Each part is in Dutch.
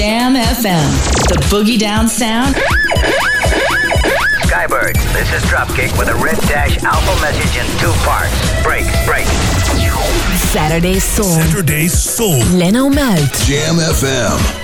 Jam FM. The Boogie Down Sound. Skybird, this is Dropkick with a Red Dash alpha message in two parts. Break, break. Saturday Soul. Saturday Soul. Leno Muit. Jam FM.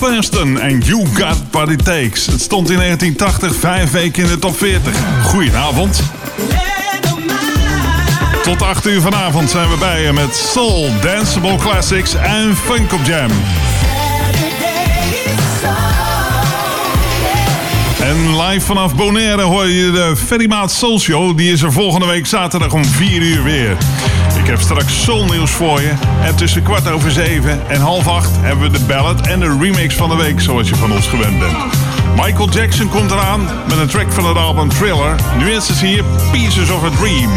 En You Got What It Takes. Het stond in 1980 vijf weken in de top 40. Goedenavond. Tot 8 uur vanavond zijn we bij je met Soul, Danceable Classics en Funk op Jam. En live vanaf Bonaire hoor je de Ferrymaat Soul Show. Die is er volgende week zaterdag om 4 uur weer. Heb straks soulnieuws voor je. En tussen kwart over zeven en half acht hebben we de ballad en de remix van de week, zoals je van ons gewend bent. Michael Jackson komt eraan met een track van het album Thriller. Nu is het hier Pieces of a Dream.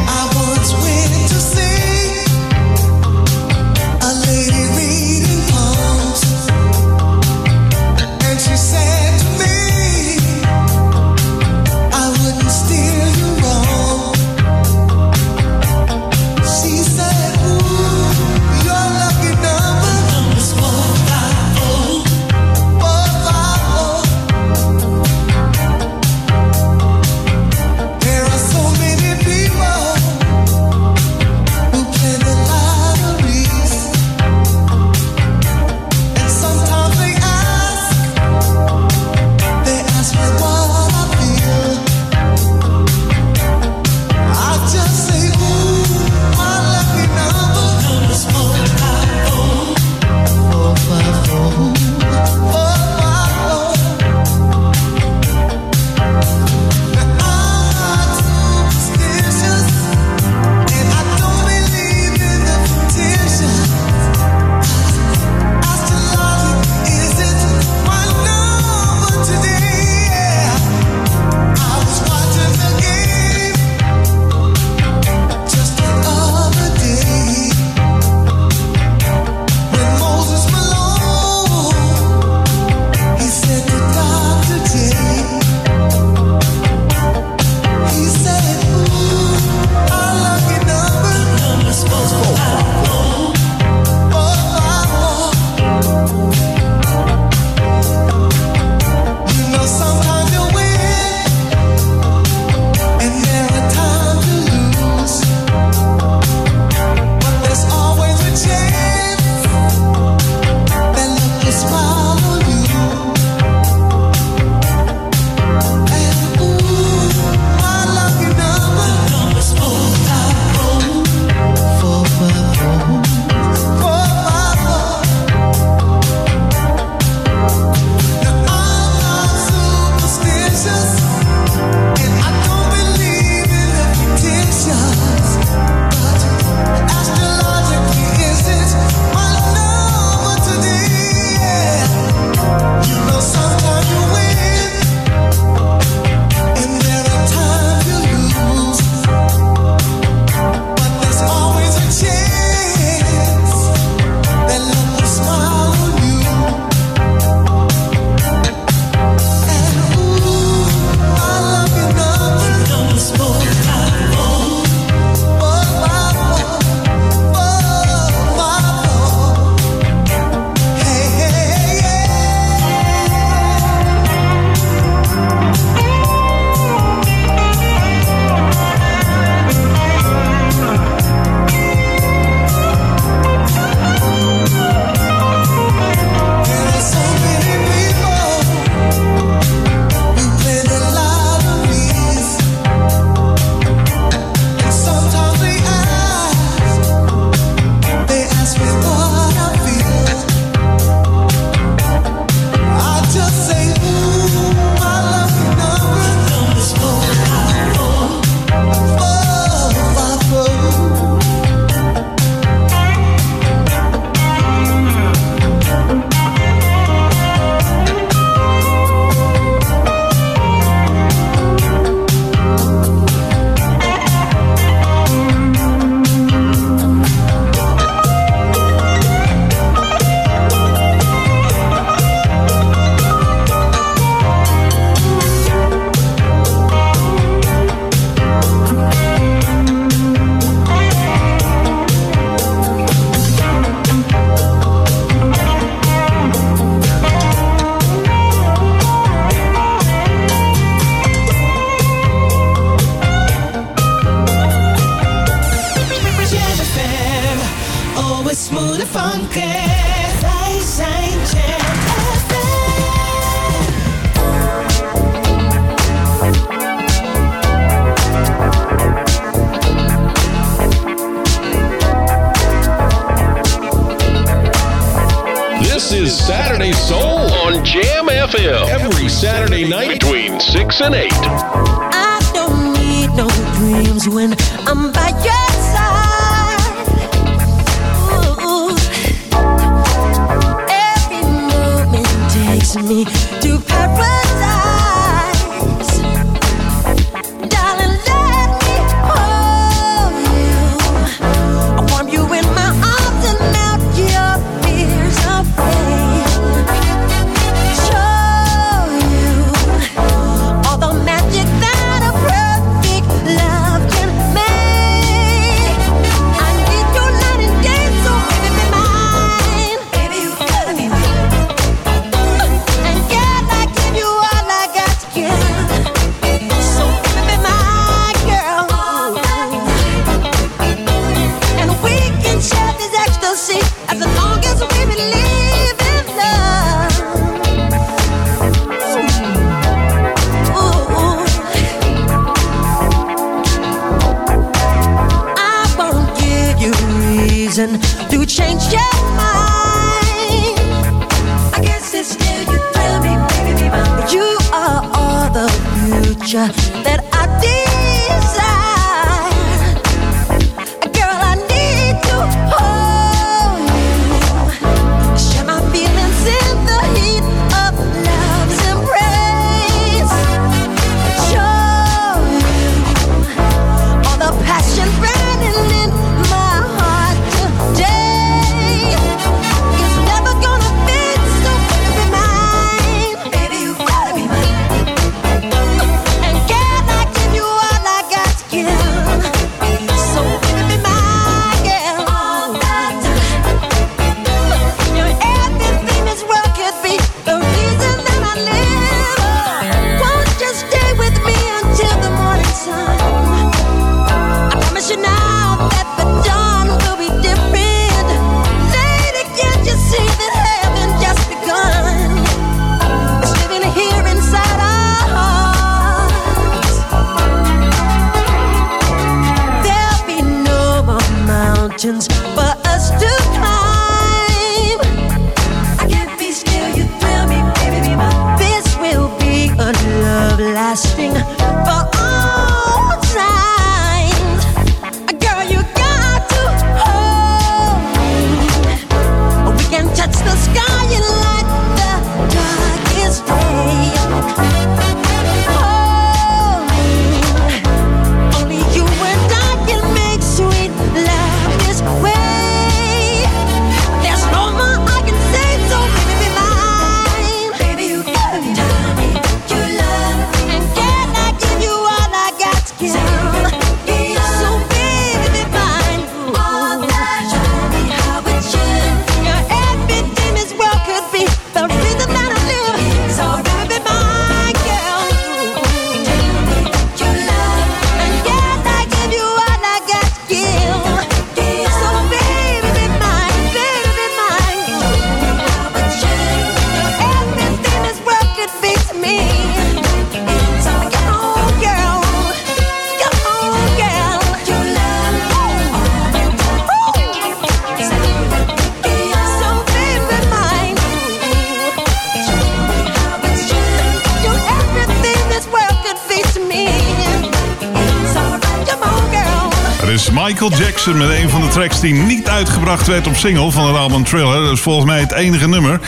Michael Jackson met een van de tracks die niet uitgebracht werd op single van het album Thriller. Dat is volgens mij het enige nummer.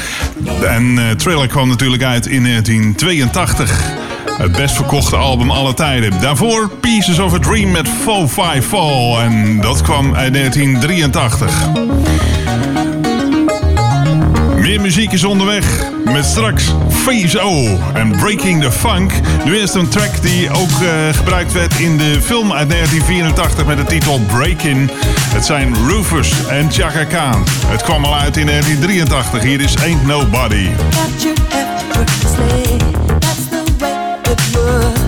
En uh, Thriller kwam natuurlijk uit in 1982. Het best verkochte album alle tijden. Daarvoor Pieces of a Dream met 454 en dat kwam uit 1983. Meer muziek is onderweg. Met straks Phase O en Breaking the Funk. Nu eerst een track die ook eh, gebruikt werd in de film uit 1984 met de titel Breakin'. Het zijn Rufus en Chaka Khan. Het kwam al uit in 1983. Hier is Ain't Nobody. That's the way it works.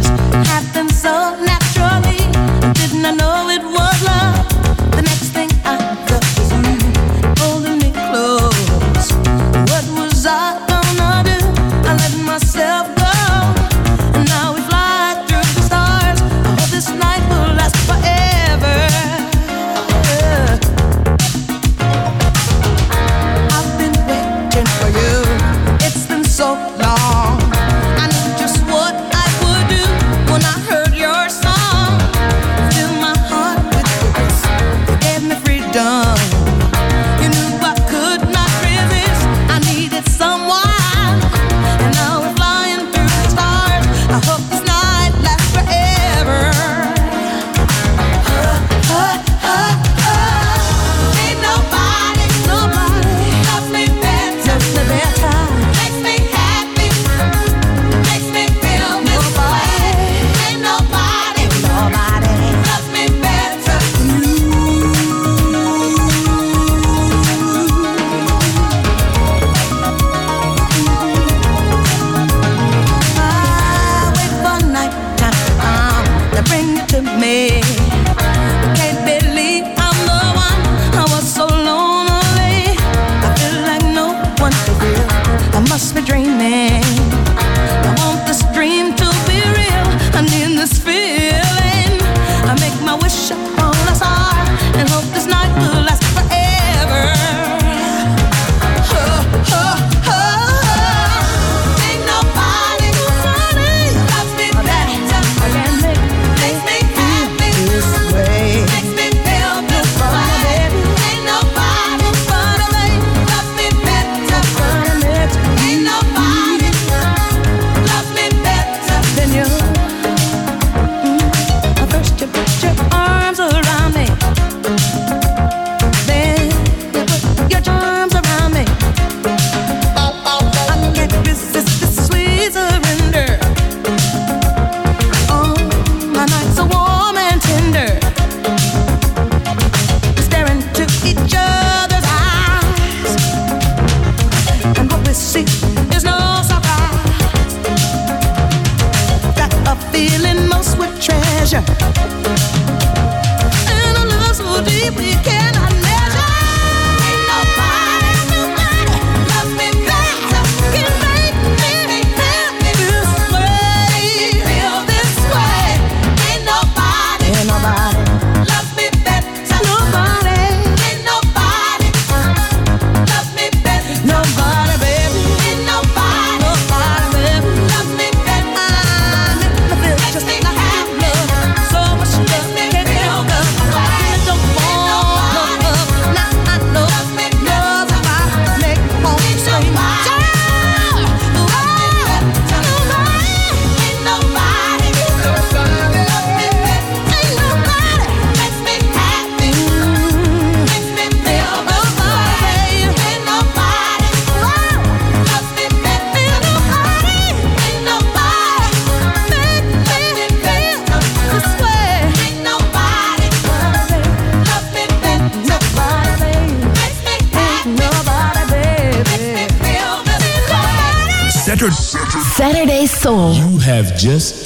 Just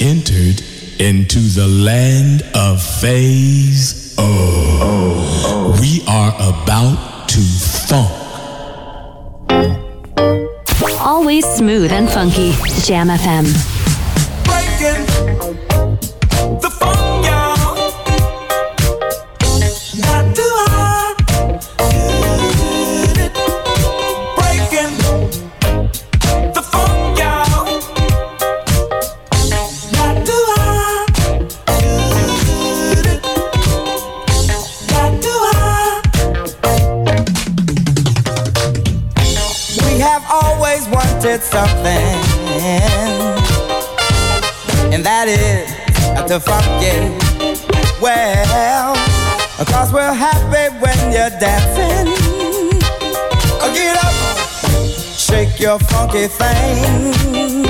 your funky thing.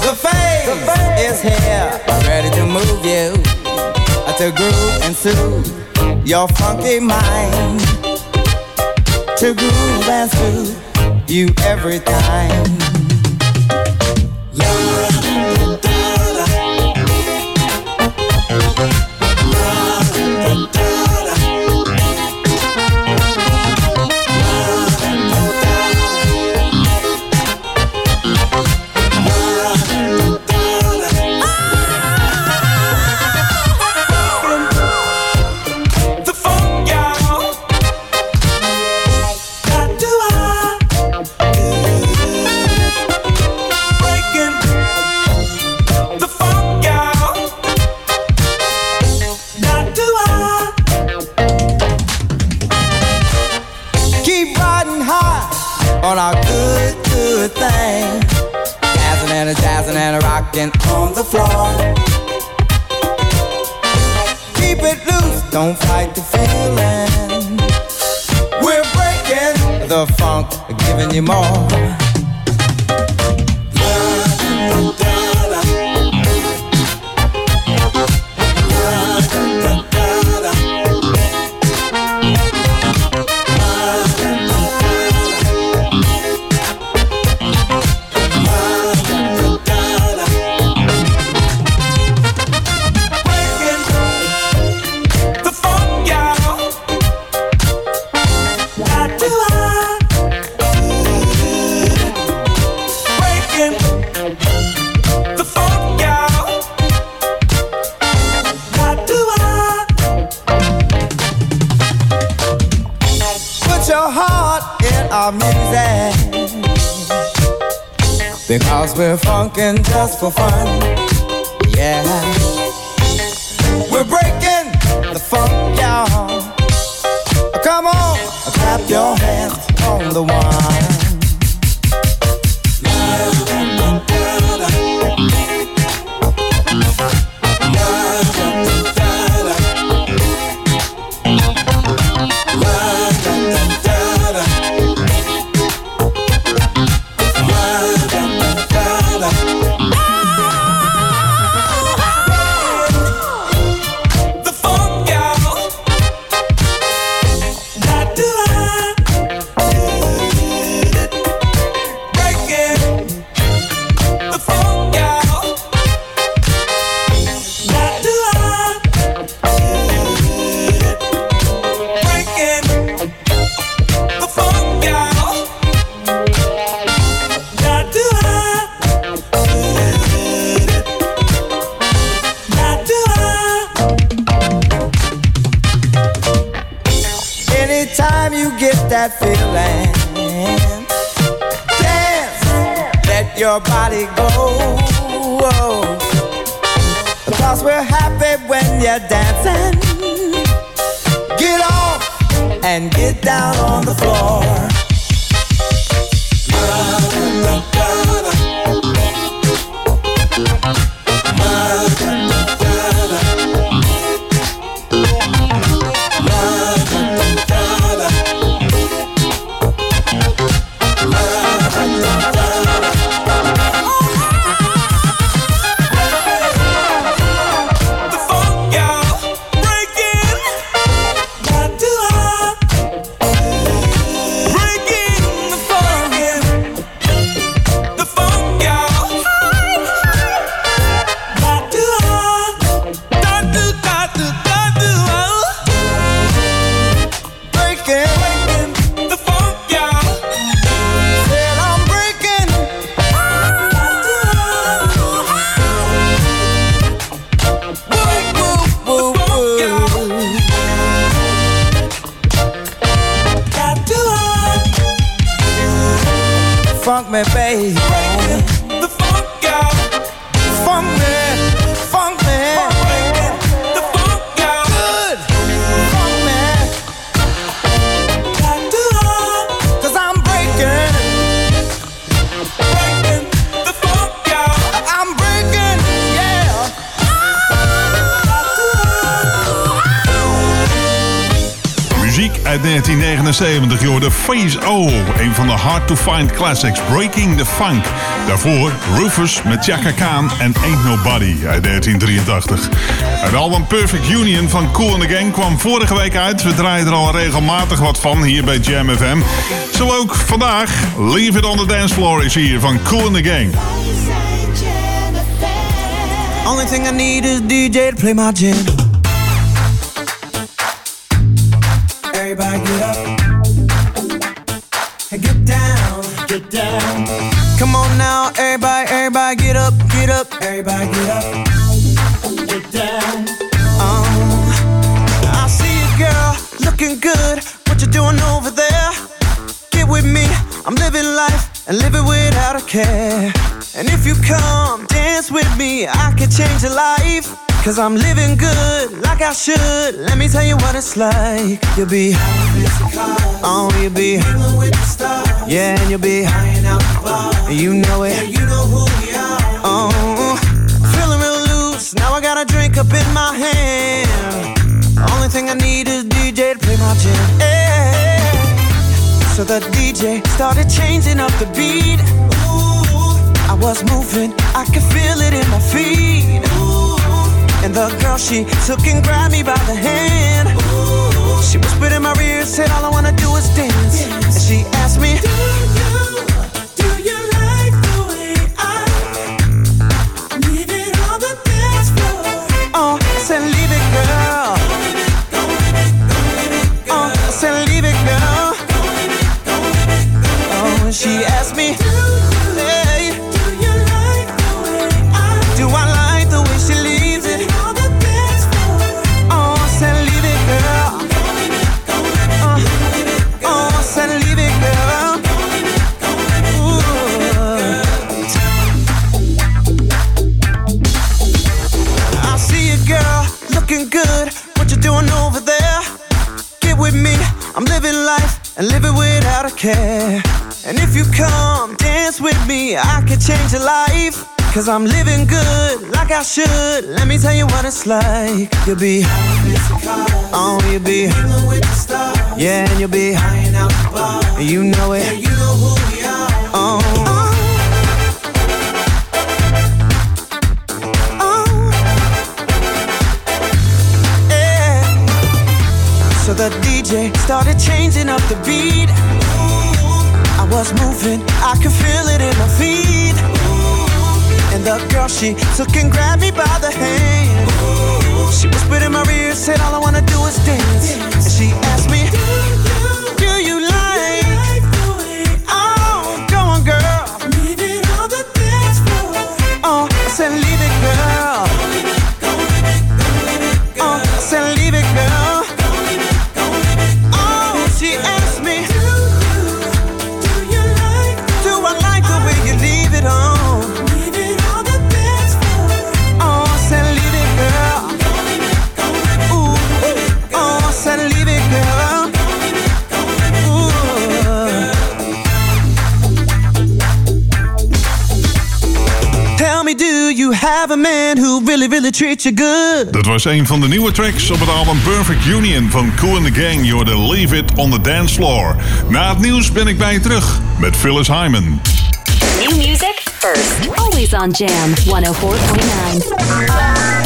The face, the face is here, ready to move you uh, to groove and soothe your funky mind. To groove and soothe you every time. rocking on the floor. Keep it loose, don't fight the feeling. We're breaking the funk, giving you more. talking just for fun. that feeling. Dance, let your body go. Cause we're happy when you're dancing. Get off and get down on the floor. Van de hard-to-find classics, Breaking the Funk. Daarvoor Rufus met Chaka Khan en Ain't Nobody uit 1983. Het album Perfect Union van Cool and the Gang kwam vorige week uit. We draaien er al regelmatig wat van hier bij Jam FM. Zo ook vandaag. Leave It on the Dance Floor is hier van Cool and the Gang. Only thing I need is DJ to play my jam. Cause I'm living good like I should. Let me tell you what it's like. You'll be, oh, you'll be, yeah, and you'll be, you know it. You know who we are. Oh, feeling real loose. Now I got a drink up in my hand. Only thing I need is DJ to play my jam. Yeah. So the DJ started changing up the beat. Ooh, I was moving, I could feel it in my feet. Ooh, and the girl she took and grabbed me by the hand. Ooh, she whispered in my ear, said all I wanna do is dance. And she asked me, care. And if you come dance with me, I can change your life. Cause I'm living good like I should. Let me tell you what it's like. You'll be, oh, you'll be, yeah, and you'll be, you know it. Oh. oh. Yeah. So the DJ started changing up the beat. I was moving, I could feel it in my feet. And the girl, she took and grabbed me by the hand. She whispered in my ear, said all I wanna do is dance. And she asked me, man who really, really treats you good? Dat was een van de nieuwe tracks op het album Perfect Union van Cool and the Gang. You're the Leave It on the Dance Floor. Na het nieuws ben ik bij je terug met Phyllis Hyman. New music first. Always on Jam 104.9.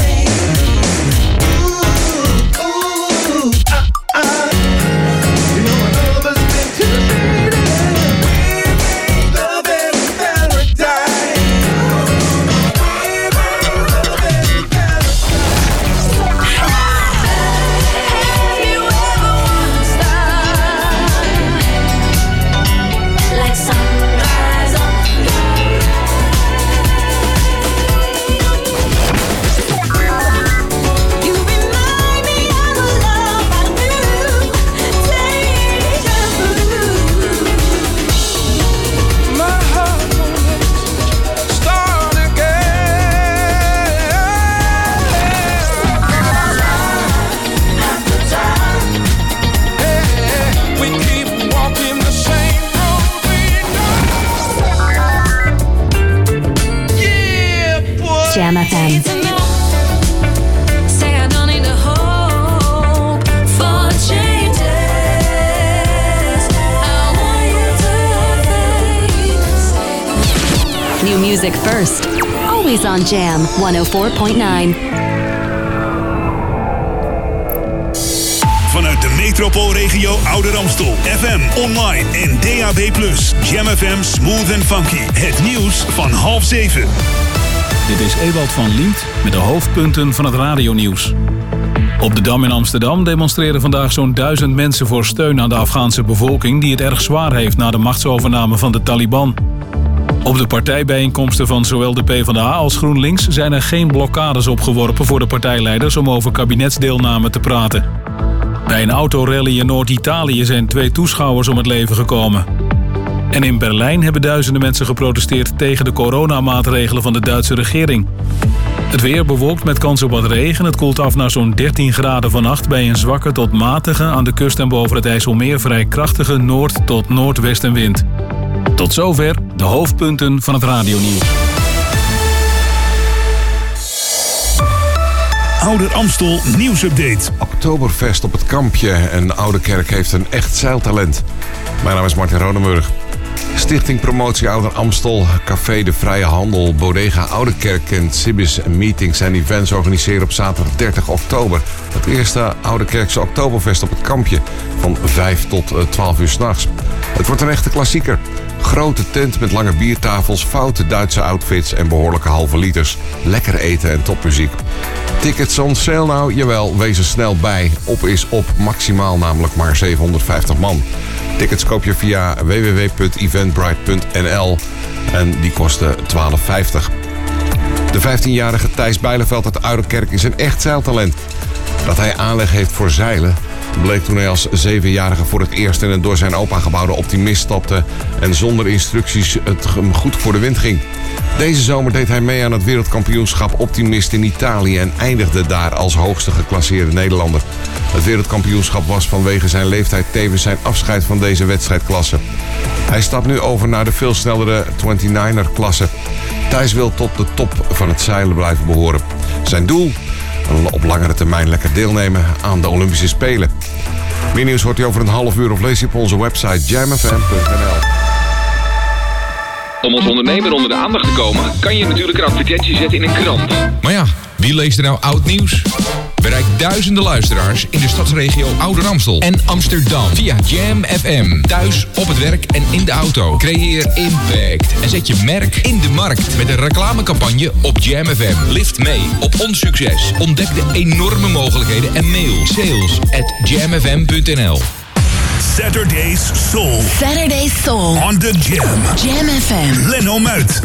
On Jam 104.9. Vanuit de metropoolregio Ouder Amstel. FM, online en DAB+. Jam FM Smooth and Funky. Het nieuws van half zeven. Dit is Ewald van Liemt met de hoofdpunten van het radionieuws. Op de Dam in Amsterdam demonstreren vandaag zo'n duizend mensen voor steun aan de Afghaanse bevolking die het erg zwaar heeft na de machtsovername van de Taliban. Op de partijbijeenkomsten van zowel de PvdA als GroenLinks zijn er geen blokkades opgeworpen voor de partijleiders om over kabinetsdeelname te praten. Bij een autorally in Noord-Italië zijn twee toeschouwers om het leven gekomen. En in Berlijn hebben duizenden mensen geprotesteerd tegen de coronamaatregelen van de Duitse regering. Het weer bewolkt met kans op wat regen. Het koelt af naar zo'n 13 graden vannacht bij een zwakke tot matige aan de kust en boven het IJsselmeer vrij krachtige noord- tot noordwestenwind. Tot zover de hoofdpunten van het radionieuws. Ouder Amstel nieuwsupdate. Oktoberfest op het kampje en Oude Kerk heeft een echt zeiltalent. Mijn naam is Martin Rodenburg. Stichting Promotie Ouder Amstel, Café de Vrije Handel, Bodega Oude Kerk en Sibis Meetings en Events organiseren op zaterdag 30 oktober het eerste Oude Kerkse Oktoberfest op het kampje van 5 tot eh, 12 uur s'nachts. Het wordt een echte klassieker. Grote tent met lange biertafels, foute Duitse outfits en behoorlijke halve liters. Lekker eten en topmuziek. Tickets on sale nou? Jawel, wees er snel bij. Op is op, maximaal namelijk maar 750 man. Tickets koop je via www.eventbrite.nl en die kosten 12,50. De 15-jarige Thijs Bijleveld uit Ouderkerk is een echt zeiltalent. Dat hij aanleg heeft voor zeilen bleek toen hij als zevenjarige voor het eerst in een door zijn opa gebouwde optimist stapte en zonder instructies het hem goed voor de wind ging. Deze zomer deed hij mee aan het wereldkampioenschap Optimist in Italië en eindigde daar als hoogste geclasseerde Nederlander. Het wereldkampioenschap was vanwege zijn leeftijd tevens zijn afscheid van deze wedstrijdklasse. Hij stapt nu over naar de veel snellere 29er klasse. Thijs wil tot de top van het zeilen blijven behoren. Zijn doel? Op langere termijn lekker deelnemen aan de Olympische Spelen. Meer nieuws hoort u over een half uur of lees je op onze website jamfm.nl. Om als ondernemer onder de aandacht te komen, kan je natuurlijk een advertentie zetten in een krant. Maar ja, wie leest er nou oud nieuws? Bereik duizenden luisteraars in de stadsregio Ouder Amstel en Amsterdam via Jam FM. Thuis, op het werk en in de auto. Creëer impact en zet je merk in de markt met een reclamecampagne op Jam FM. Lift mee op ons succes. Ontdek de enorme mogelijkheden en mail sales at jamfm.nl. Saturday's Soul. Saturday Soul. On the Jam. Jam FM. Leno Muit.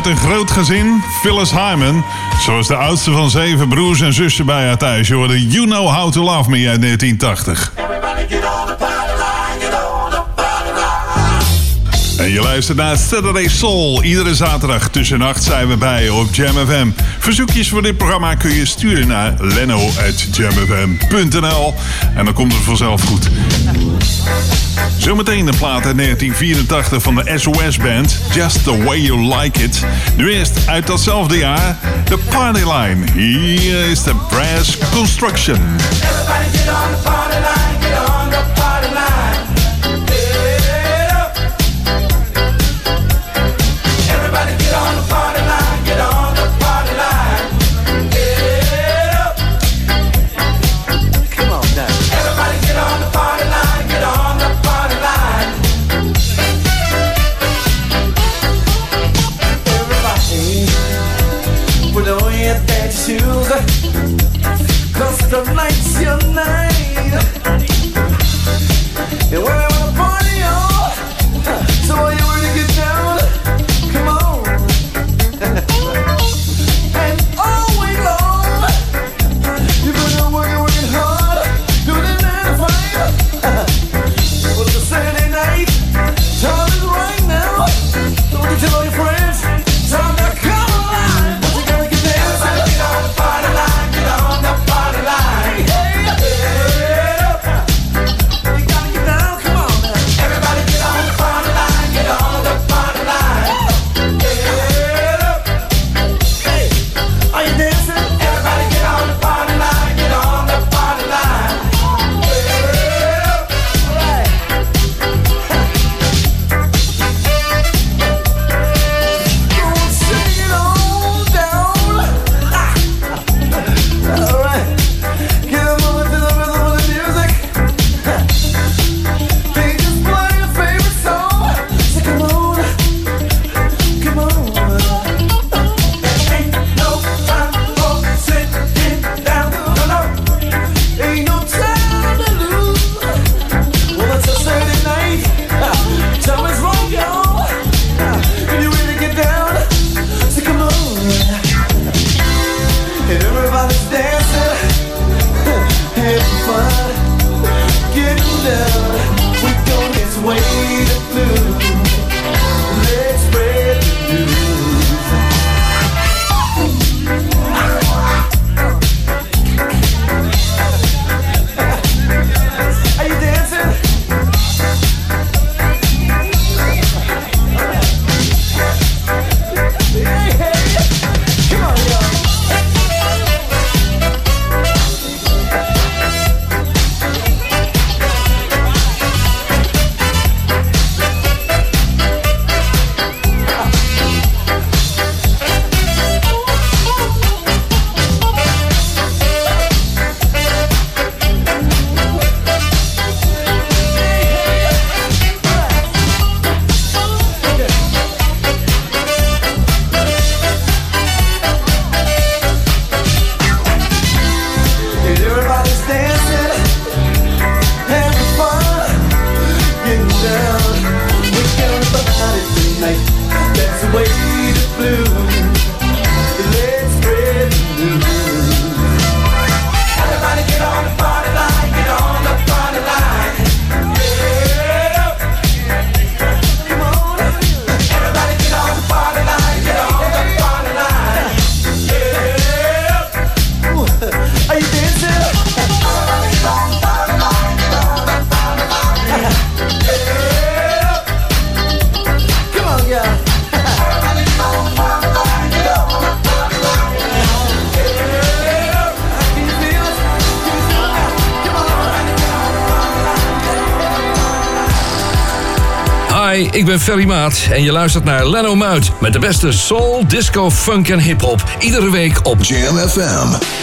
Met een groot gezin, Phyllis Hyman. zoals de oudste van zeven broers en zussen bij haar thuis. Je hoorde You Know How To Love Me uit 1980. En je luistert naar Saturday Soul. Iedere zaterdag tussen nacht zijn we bij op Jam FM. Verzoekjes voor dit programma kun je sturen naar leno.jamfm.nl en dan komt het vanzelf goed. Zometeen de plaat uit 1984 van de SOS Band, Just The Way You Like It. Nu eerst uit datzelfde jaar, The Party Line. Hier is de Brass Construction. The party line, get on. ben Ferry Maat en je luistert naar Leno Muit met de beste soul, disco, funk en hip-hop. Iedere week op Jam FM.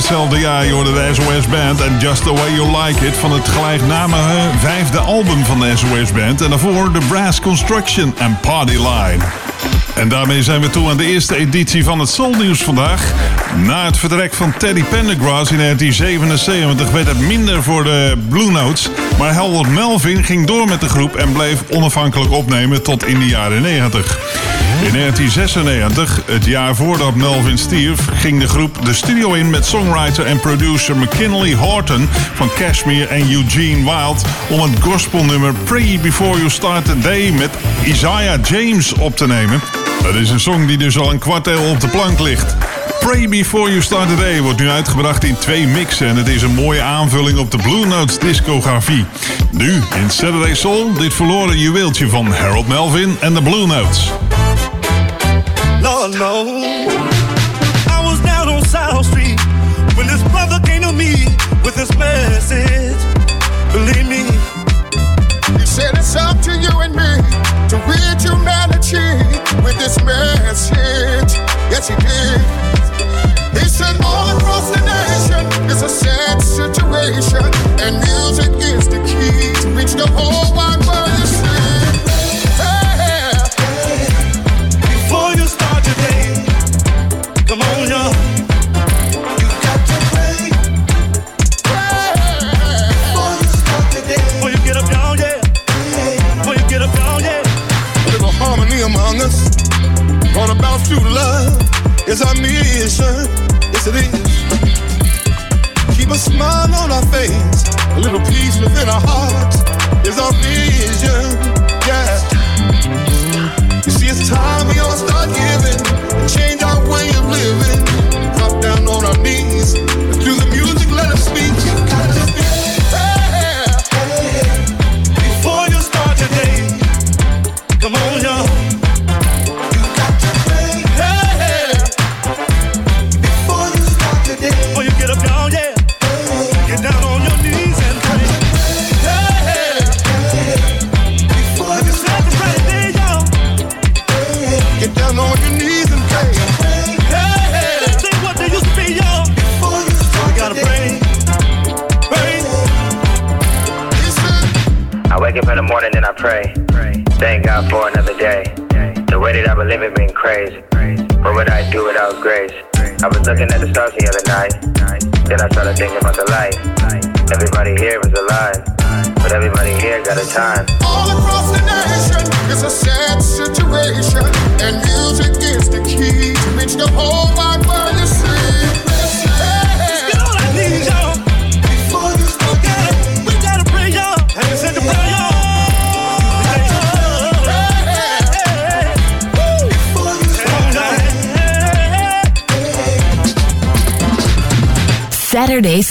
Hetzelfde jaar. Je hoorde de SOS Band en Just The Way You Like It... van het gelijknamige vijfde album van de SOS Band. En daarvoor The Brass Construction en Party Line. En daarmee zijn we toe aan de eerste editie van het Soul Nieuws vandaag. Na het vertrek van Teddy Pendergrass in 1977 werd het minder voor de Blue Notes. Maar Harold Melvin ging door met de groep en bleef onafhankelijk opnemen tot in de jaren 90. In 1996, het jaar voordat Melvin stierf, ging de groep de studio in met songwriter en producer McKinley Horton van Cashmere en Eugene Wild om het gospelnummer Pray Before You Start the Day met Isaiah James op te nemen. Dat is een song die dus al een kwart eeuw op de plank ligt. Pray Before You Start the Day wordt nu uitgebracht in twee mixen en het is een mooie aanvulling op de Blue Notes discografie. Nu in Saturday Soul dit verloren juweeltje van Harold Melvin en de Blue Notes. Lord, no. I was down on South Street when this brother came to me with this message. Believe me. He said it's up to you and me to rid humanity with this message. Yes, he did. He said all across the nation is a sad situation, and music is the key to reach the whole wide world. Mission. Yes, it is. Saturday's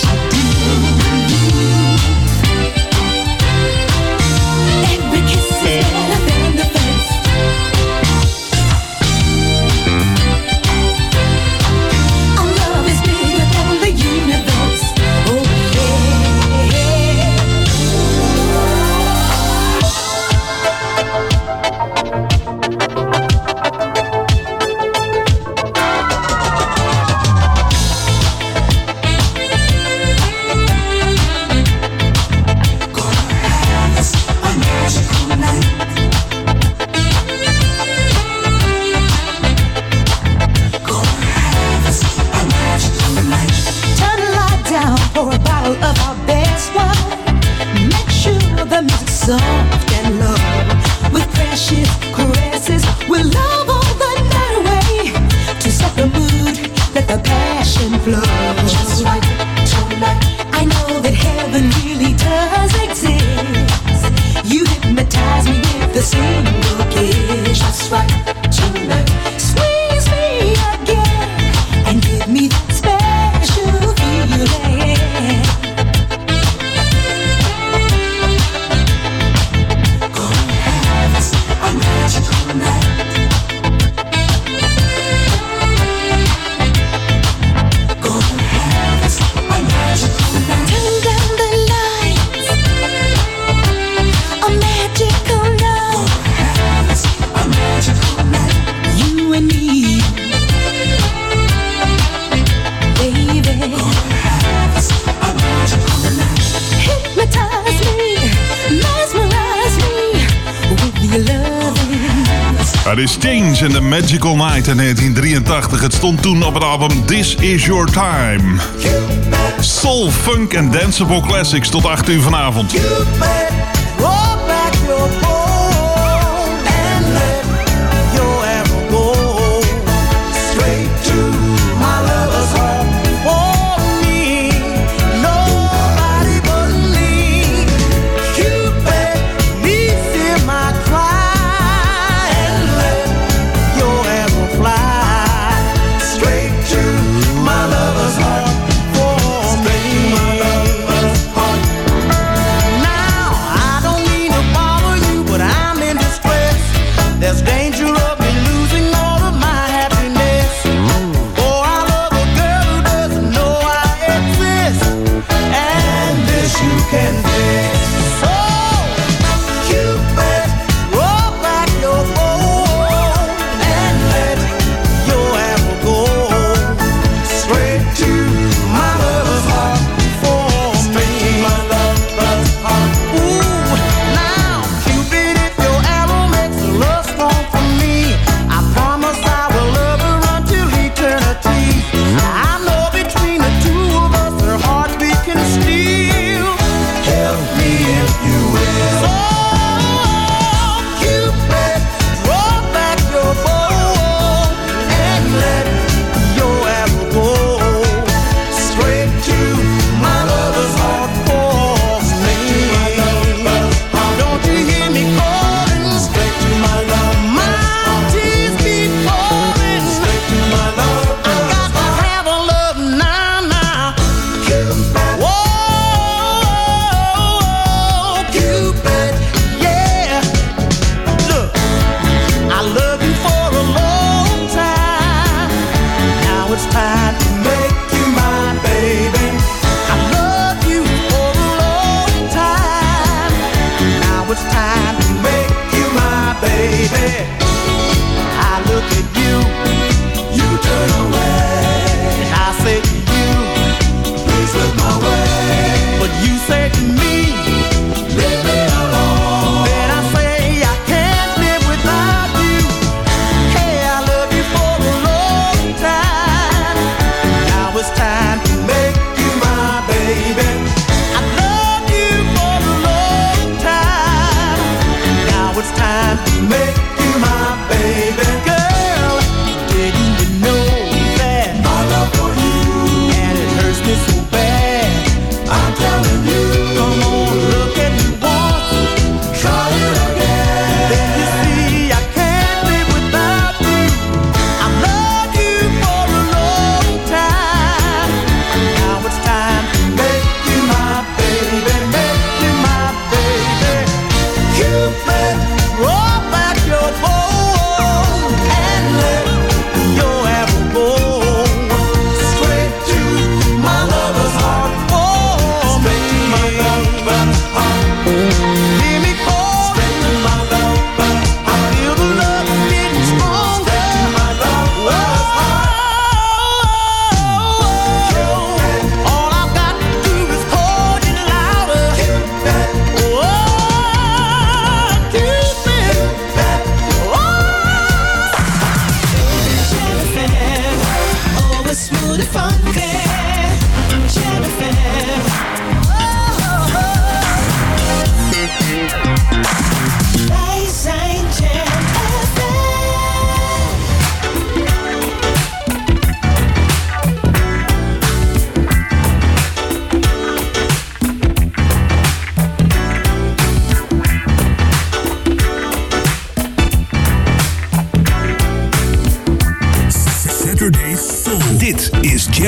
Peace. stond toen op het album This Is Your Time. Soul, funk en danceable classics tot 8 uur vanavond.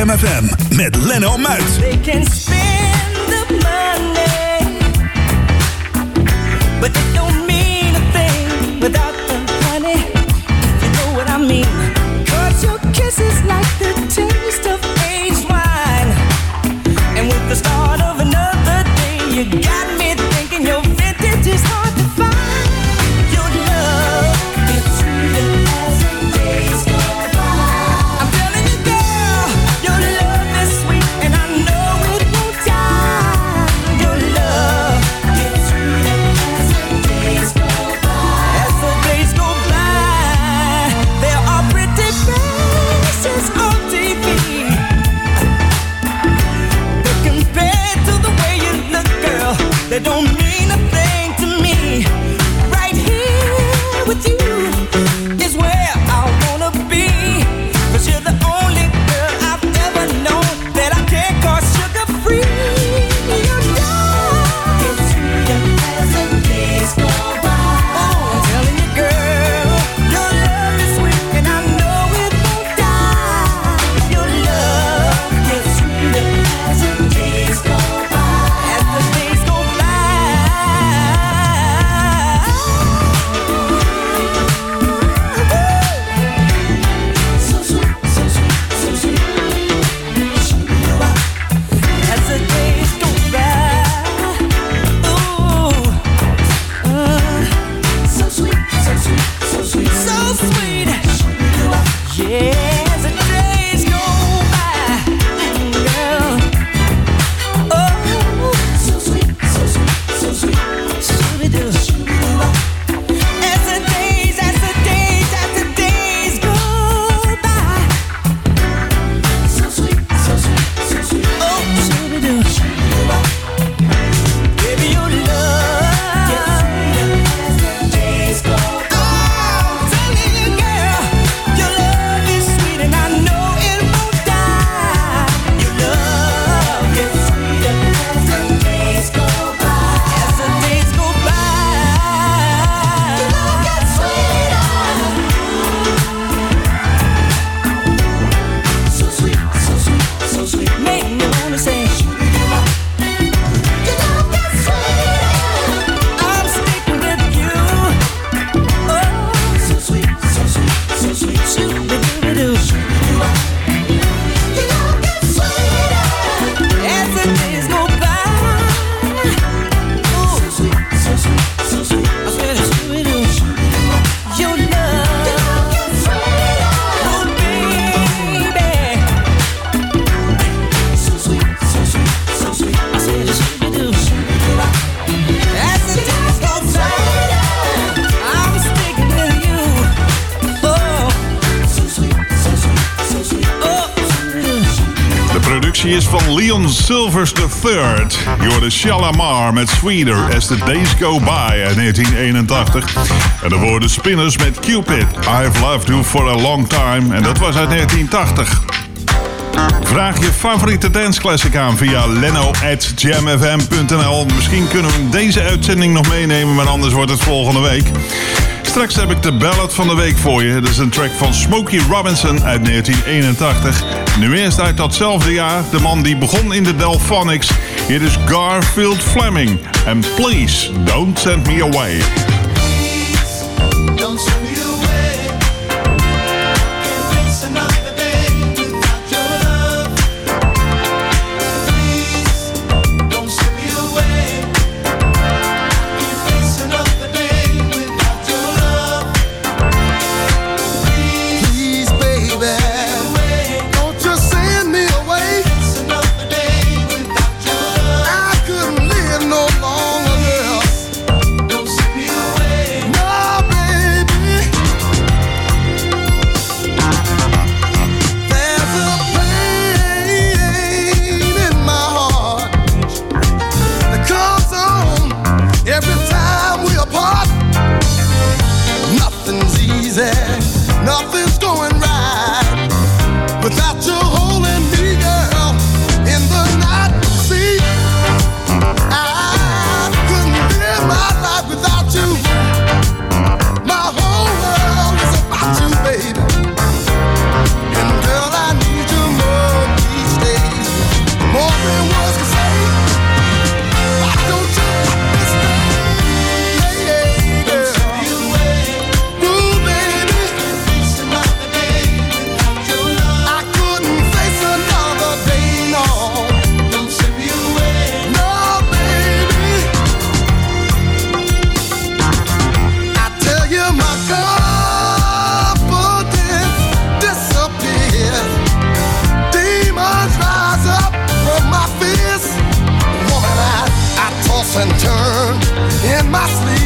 Jam FM met Leno Muit. They can spend the money, but You're Je hoorde Shalamar met Sweeter as the days go by uit 1981. En de woorden Spinners met Cupid. I've loved you for a long time. En dat was uit 1980. Vraag je favoriete danceclassic aan via leno.jamfm.nl. Misschien kunnen we deze uitzending nog meenemen, maar anders wordt het volgende week. Straks heb ik de ballad van de week voor je. Dat is een track van Smokey Robinson uit 1981. Nu eerst uit datzelfde jaar de man die begon in de Delphonics It is Garfield Fleming, and please don't send me away. and turn in my sleep.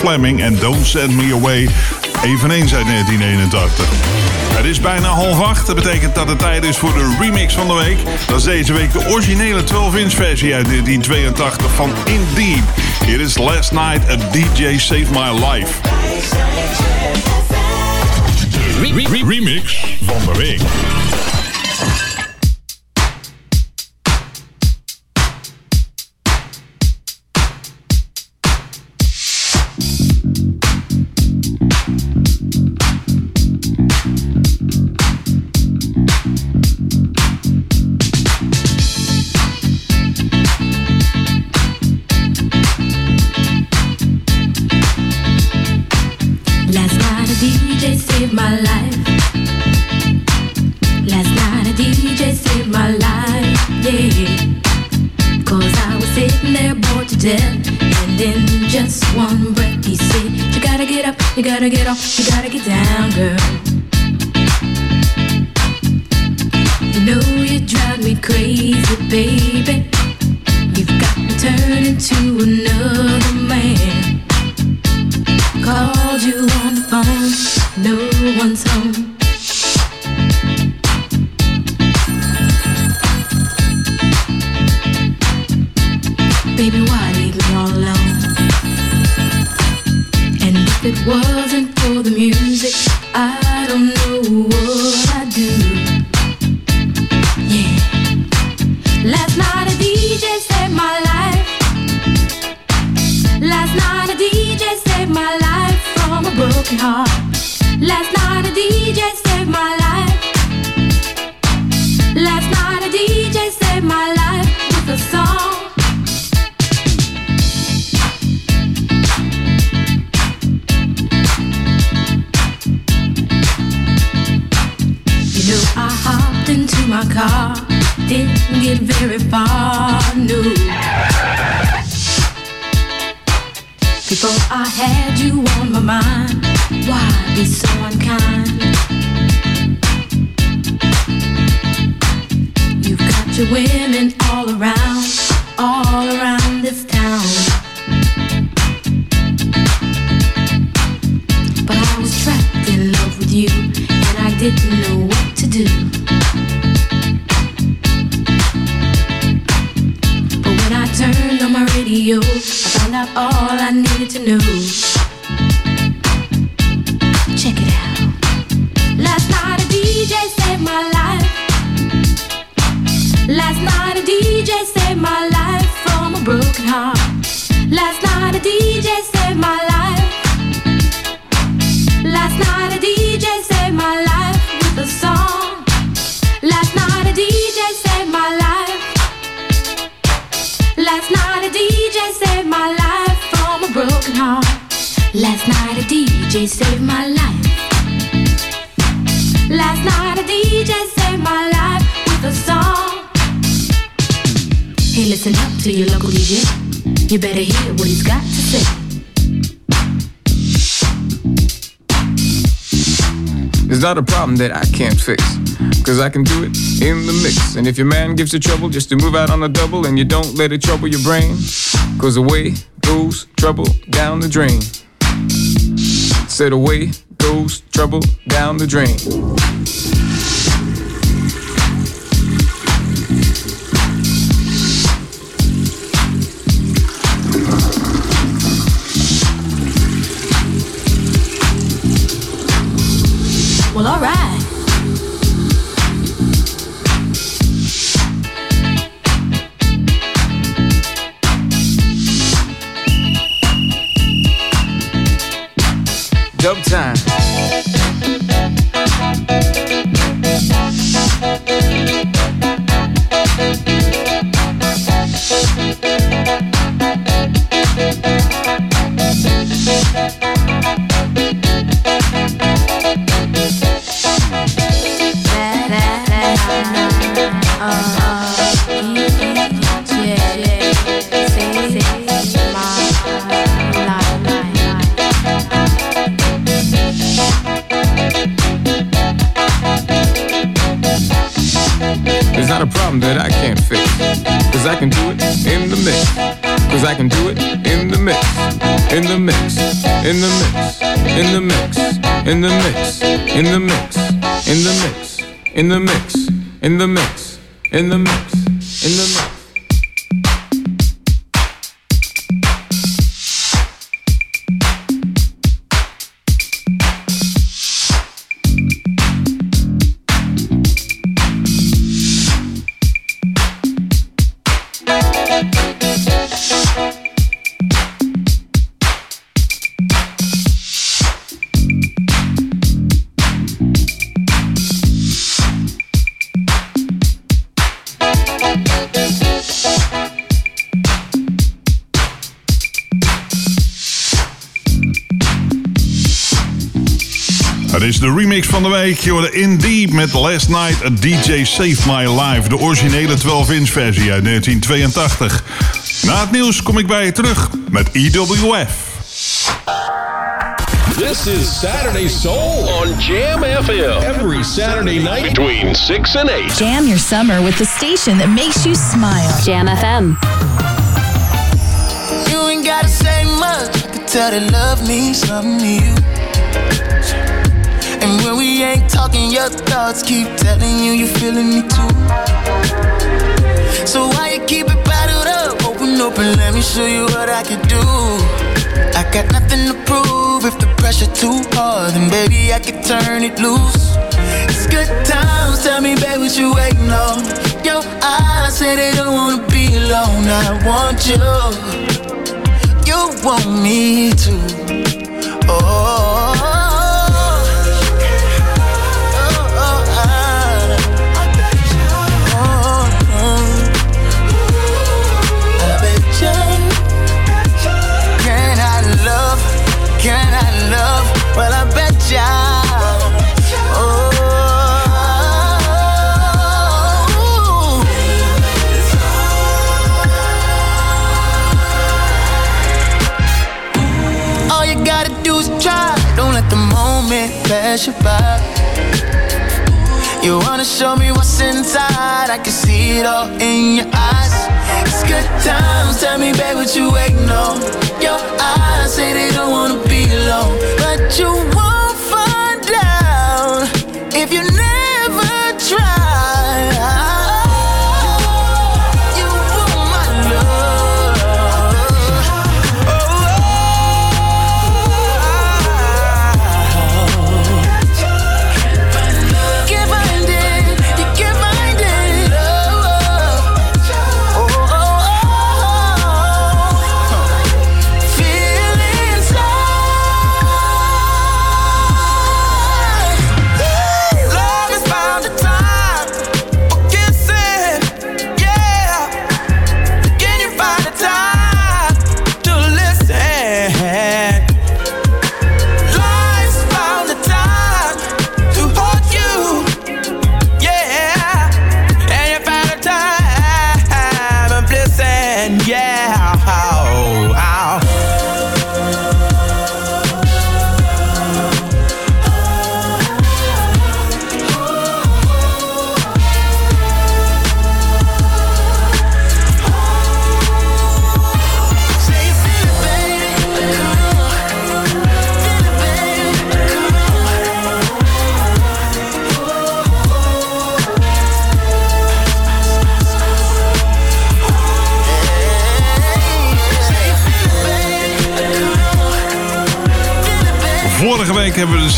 Fleming en Don't Send Me Away, eveneens uit 1981. Het is bijna half acht, dat betekent dat het tijd is voor de remix van de week. Dat is deze week de originele 12-inch versie uit 1982 van Indeed. Hier is Last Night a DJ Saved My Life. Remix van de week. win. fix. Cause I can do it in the mix. And if your man gives you trouble just to move out on the double and you don't let it trouble your brain, cause away goes trouble down the drain. Said away goes trouble down the drain. Well, alright. sometime. Problem that I can't fix. Cause I can do it in the mix. Cause I can do it in the mix. In the mix. In the mix. In the mix. In the mix. In the mix. In the mix. In the mix. In the mix. In the mix. De remix van de week. Je hoorde In Deep met Last Night a DJ Saved My Life. De originele 12-inch versie uit 1982. Na het nieuws kom ik bij je terug met EWF. This is Saturday Soul on Jam FM. Every Saturday night between 6 and 8. Jam your summer with the station that makes you smile. Jam FM. You ain't gotta say much. I can tell that love means something you. And when we ain't talking, your thoughts keep telling you you're feeling me too. So why you keep it bottled up? Open up and let me show you what I can do. I got nothing to prove. If the pressure too hard, then baby I can turn it loose. It's good times. Tell me, babe, what you waiting on? Your eyes say they don't wanna be alone. I want you. You want me to. Oh. Pass you by. You wanna show me what's inside? I can see it all in your eyes. It's good times. Tell me, babe, what you waiting on? Your eyes say they don't wanna be alone, but you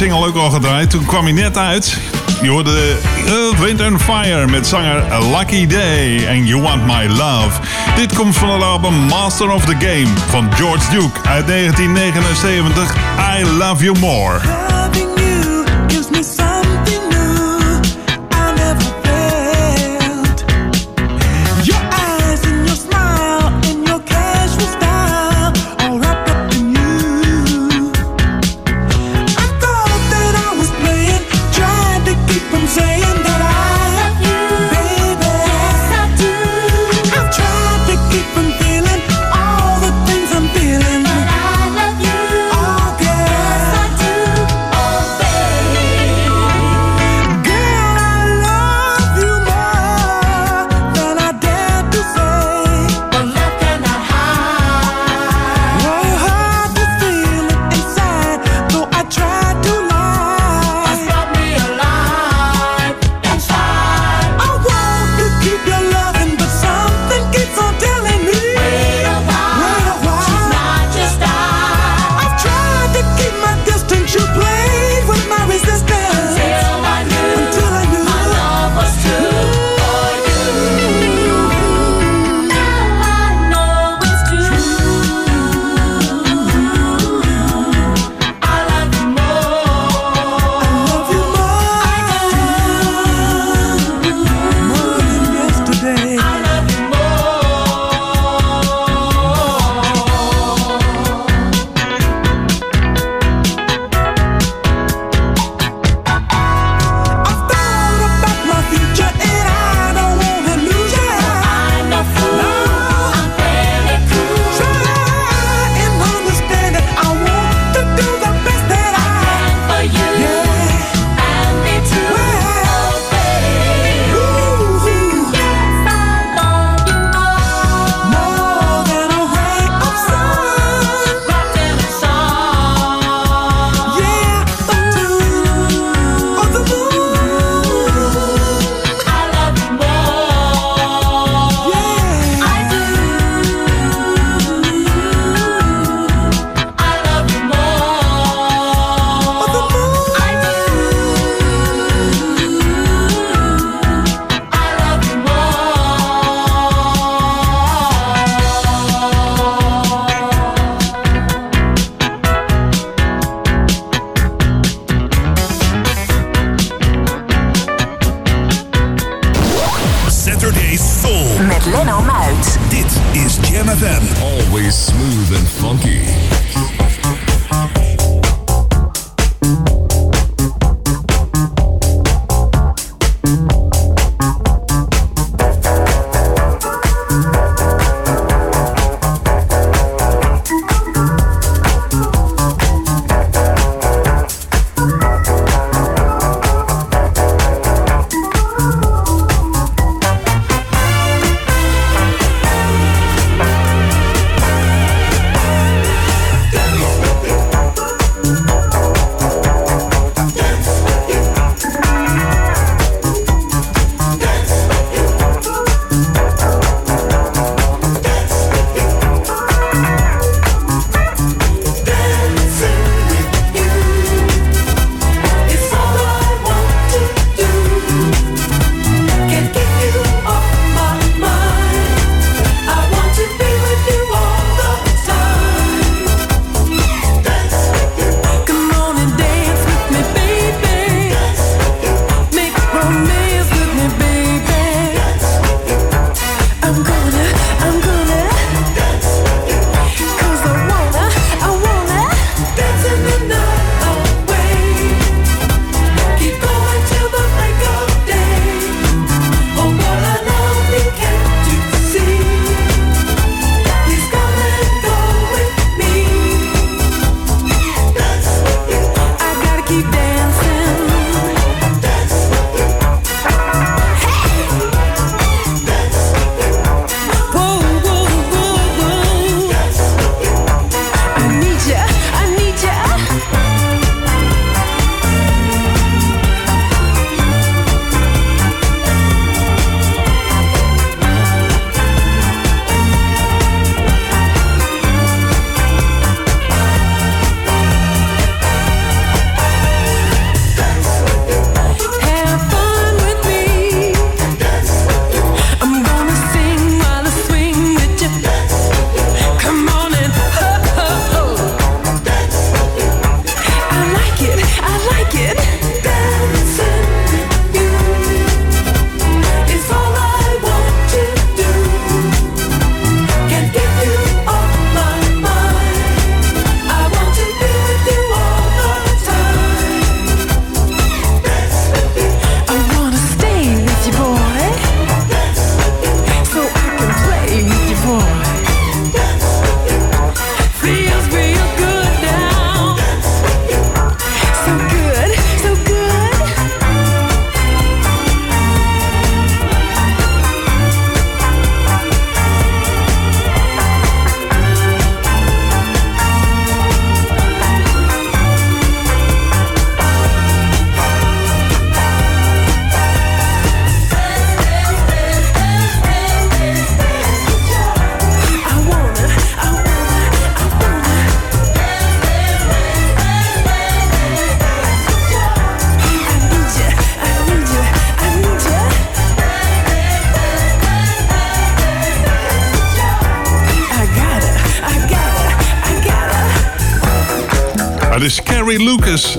single ook al gedraaid. Toen kwam hij net uit. Je hoorde Earth, Wind and Fire met zanger Lucky Day en You Want My Love. Dit komt van het album Master of the Game van George Duke uit 1979. I Love You More.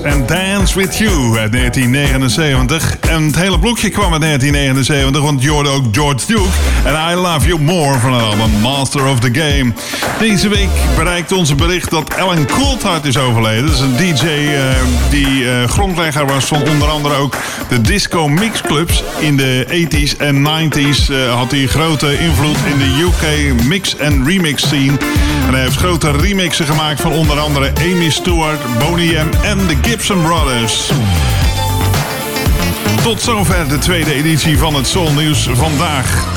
En Dance With You uit 1979. Het hele blokje kwam uit 1979, want je hoorde ook George Duke en I Love You More van het album Master of the Game. Deze week bereikt ons bericht dat Alan Coulthard is overleden. Dat is een DJ eh, die eh, grondlegger was van onder andere ook de disco mixclubs. In de 80s en 90s eh, had hij grote invloed in de UK mix en remix scene. En hij heeft grote remixen gemaakt van onder andere Amy Stewart, Boney M en de Gibson Brothers. Tot zover de tweede editie van het Soul vandaag.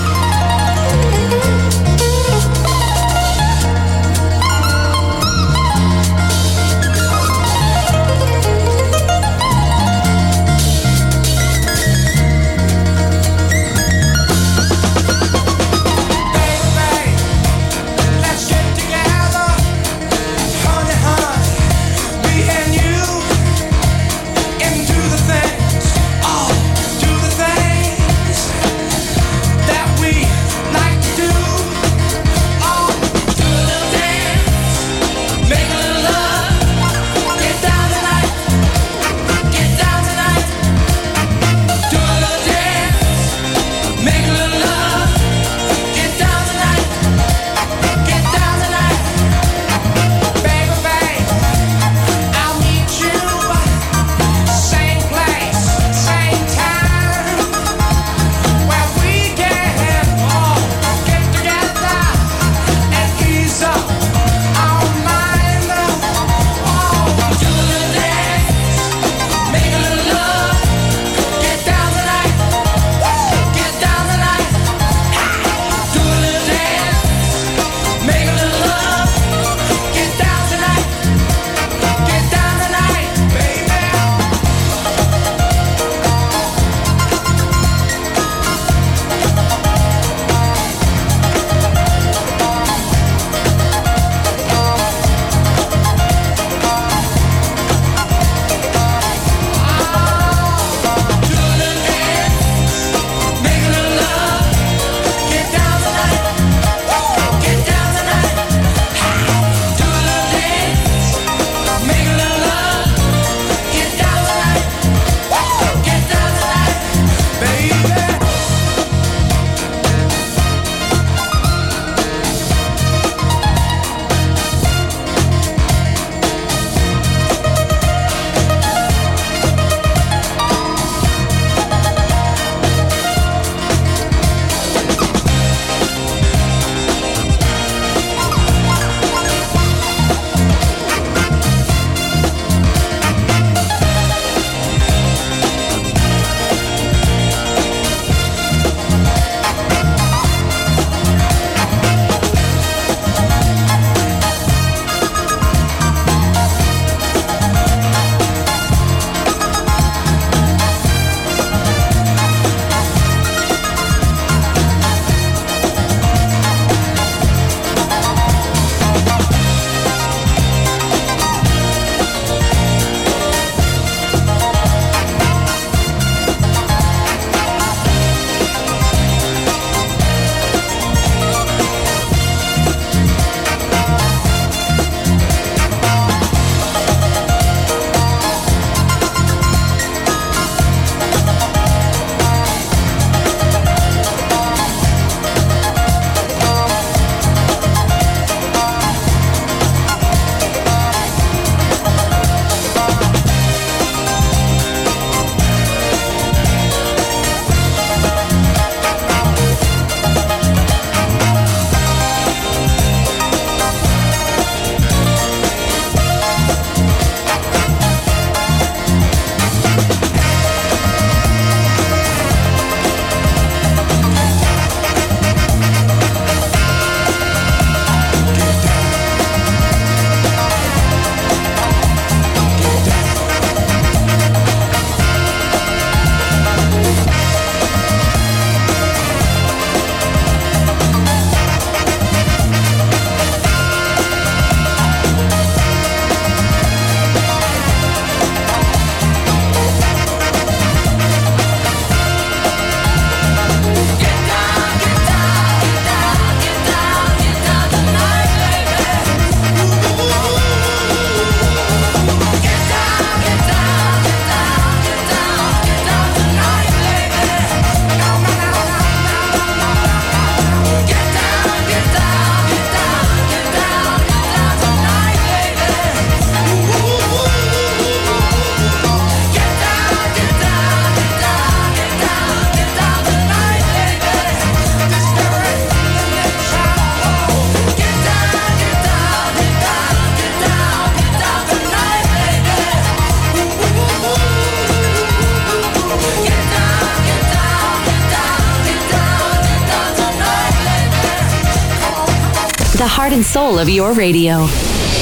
Soul of your radio.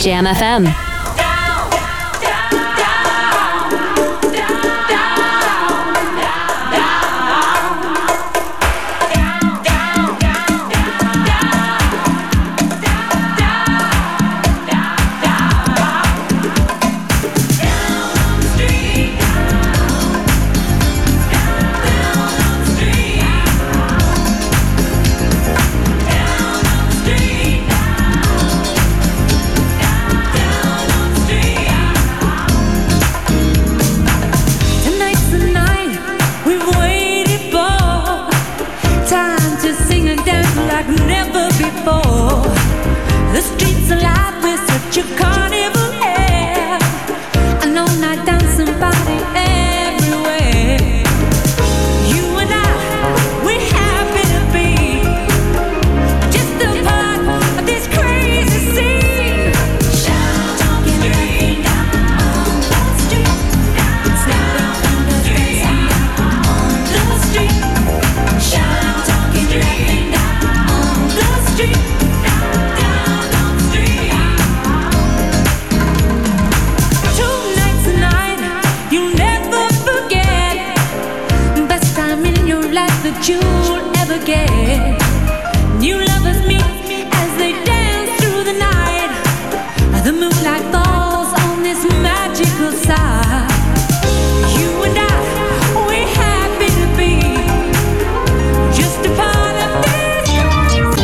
Jam FM.